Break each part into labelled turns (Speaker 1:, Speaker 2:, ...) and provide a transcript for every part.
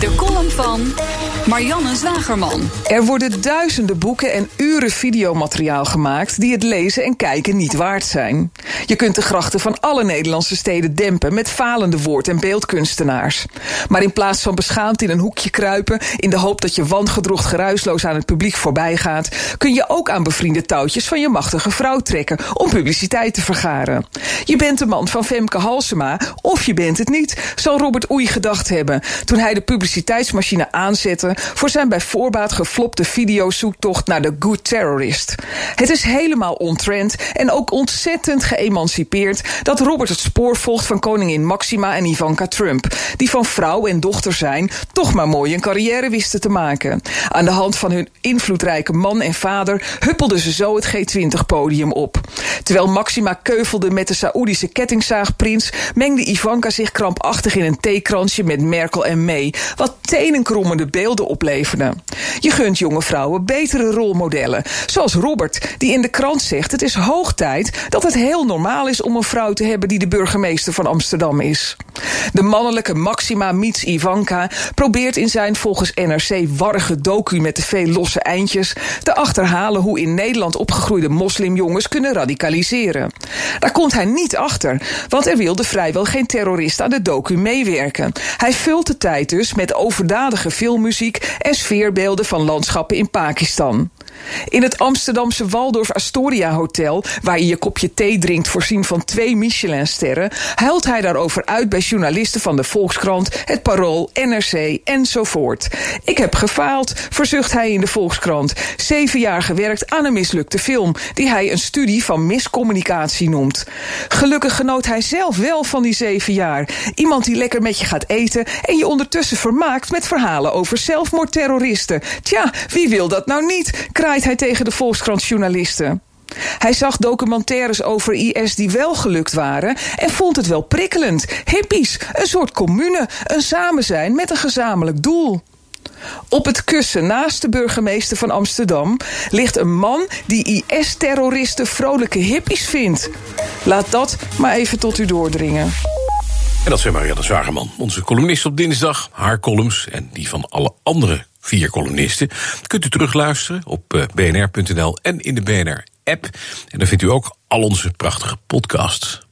Speaker 1: De column van Marianne Zwagerman.
Speaker 2: Er worden duizenden boeken en uren videomateriaal gemaakt die het lezen en kijken niet waard zijn. Je kunt de grachten van alle Nederlandse steden dempen met falende woord- en beeldkunstenaars. Maar in plaats van beschaamd in een hoekje kruipen in de hoop dat je wangedrocht geruisloos aan het publiek voorbij gaat, kun je ook aan bevriende touwtjes van je machtige vrouw trekken om publiciteit te vergaren. Je bent de man van Femke Halsema of je bent het niet, zal Robert Oei gedacht hebben toen hij de publiciteitsmachine aanzette voor zijn bij voorbaat geflopte videozoektocht naar de Good Terrorist. Het is helemaal ontrend en ook ontzettend geëmancipeerd dat Robert het spoor volgt van koningin Maxima en Ivanka Trump, die van vrouw en dochter zijn toch maar mooi een carrière wisten te maken. Aan de hand van hun invloedrijke man en vader huppelden ze zo het G20-podium op. Terwijl Maxima keuvelde met de Saoedische kettingzaagprins, mengde Ivanka zich krampachtig in een theekransje met Merkel en May, wat tenenkrommende beelden opleverde. Je gunt jonge vrouwen betere rolmodellen, zoals Robert, die in de krant zegt: Het is hoog tijd dat het heel normaal is om een vrouw te hebben die de burgemeester van Amsterdam is. De mannelijke Maxima meets Ivanka probeert in zijn volgens NRC warrige docu met de veel losse eindjes te achterhalen hoe in Nederland opgegroeide moslimjongens kunnen radicaliseren. Daar komt hij niet achter, want er wilde vrijwel geen terrorist aan de docu meewerken. Hij vult de tijd dus met overdadige filmmuziek en sfeerbeelden van landschappen in Pakistan. In het Amsterdamse Waldorf Astoria Hotel, waar je je kopje thee drinkt voorzien van twee Michelinsterren, huilt hij daarover uit bij journalisten van de Volkskrant, het Parool, NRC enzovoort. Ik heb gefaald, verzucht hij in de Volkskrant. Zeven jaar gewerkt aan een mislukte film, die hij een studie van miscommunicatie noemt. Gelukkig genoot hij zelf wel van die zeven jaar. Iemand die lekker met je gaat eten en je ondertussen vermaakt met verhalen over zelfmoordterroristen. Tja, wie wil dat nou niet? Kraait hij tegen de Volkskrant-journalisten. Hij zag documentaires over IS die wel gelukt waren en vond het wel prikkelend. Hippies, een soort commune, een samen zijn met een gezamenlijk doel. Op het kussen naast de burgemeester van Amsterdam ligt een man die IS-terroristen vrolijke hippies vindt. Laat dat maar even tot u doordringen.
Speaker 3: En dat zijn Marianne Zwageman, onze columnist op dinsdag. Haar columns en die van alle andere vier columnisten kunt u terugluisteren op eh, bnr.nl en in de BNR-app. En dan vindt u ook al onze prachtige podcasts.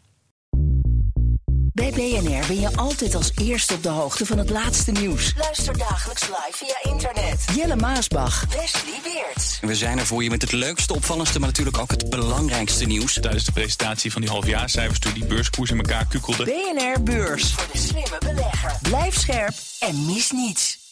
Speaker 4: Bij BNR ben je altijd als eerste op de hoogte van het laatste nieuws.
Speaker 5: Luister dagelijks live via internet.
Speaker 4: Jelle Maasbach.
Speaker 5: Wesley Weert.
Speaker 6: We zijn er voor je met het leukste, opvallendste, maar natuurlijk ook het belangrijkste nieuws.
Speaker 7: Tijdens de presentatie van die halfjaarcijfers toen die beurskoers in elkaar kukkelde.
Speaker 4: BNR Beurs.
Speaker 5: Voor de slimme belegger.
Speaker 4: Blijf scherp en mis niets.